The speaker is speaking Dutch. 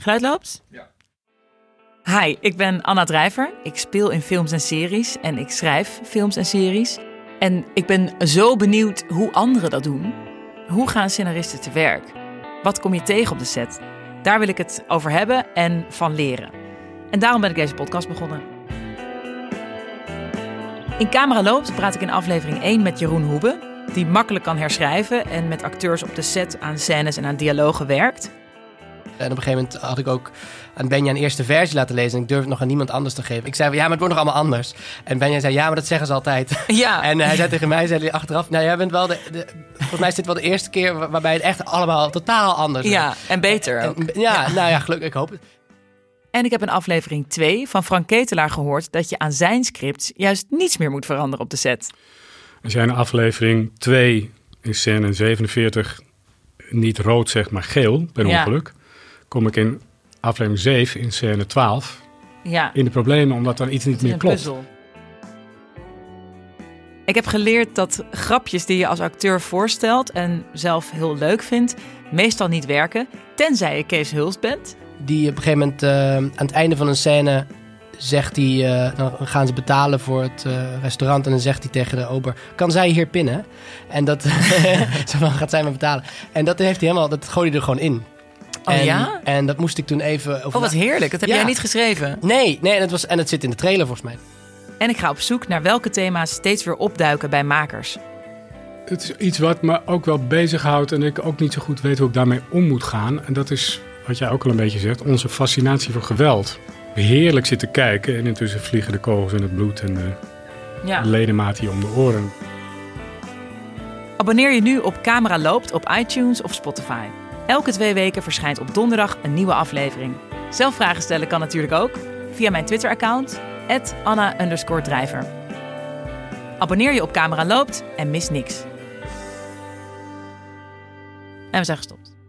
Geluid loopt? Ja. Hi, ik ben Anna Drijver. Ik speel in films en series en ik schrijf films en series. En ik ben zo benieuwd hoe anderen dat doen. Hoe gaan scenaristen te werk? Wat kom je tegen op de set? Daar wil ik het over hebben en van leren. En daarom ben ik deze podcast begonnen. In Camera Loopt praat ik in aflevering 1 met Jeroen Hoebe, die makkelijk kan herschrijven en met acteurs op de set aan scènes en aan dialogen werkt. En op een gegeven moment had ik ook aan Benja een eerste versie laten lezen. En ik durfde het nog aan niemand anders te geven. Ik zei, van, ja, maar het wordt nog allemaal anders. En Benja zei, ja, maar dat zeggen ze altijd. Ja, En hij zei tegen mij, zei hij achteraf, nou, jij bent wel de, de- volgens mij is dit wel de eerste keer waar- waarbij het echt allemaal totaal anders is. ja en beter ook. En- ja, nou ja, gelukkig, ik hoop het. En ik heb in aflevering 2 van Frank Ketelaar gehoord dat je aan zijn scripts juist niets meer moet veranderen op de set. Als jij in aflevering 2 in scène 47 niet rood zegt, maar geel, per Ja. ongeluk, kom ik in aflevering 7 in scène 12 Ja, in de problemen omdat er iets niet meer een klopt. puzzel. Ik heb geleerd dat grapjes die je als acteur voorstelt en zelf heel leuk vindt, meestal niet werken, tenzij je Kees Hulst bent. Die op een gegeven moment eh, aan het einde van een scène zegt hij, eh, dan gaan ze betalen voor het eh, restaurant en dan zegt hij tegen de ober, kan zij hier pinnen? En dat, zo van, gaat zij maar betalen. En dat heeft hij helemaal, dat gooide hij er gewoon in. Oh en, ja? En dat moest ik toen even over. Oh, wat heerlijk. Dat heb Ja. jij niet geschreven. Nee, nee, en het, was, en het zit in de trailer volgens mij. En ik ga op zoek naar welke thema's steeds weer opduiken bij makers. Het is iets wat me ook wel bezighoudt en ik ook niet zo goed weet hoe ik daarmee om moet gaan. En dat is, wat jij ook al een beetje zegt, onze fascinatie voor geweld. Heerlijk zitten kijken en intussen vliegen de kogels in het bloed en de Ja. ledemaat hier om de oren. Abonneer je nu op Camera Loopt op iTunes of Spotify. Elke twee weken verschijnt op donderdag een nieuwe aflevering. Zelf vragen stellen kan natuurlijk ook via mijn Twitter-account, Anna Drijver. Abonneer je op Camera Loopt en mis niks. En we zijn gestopt.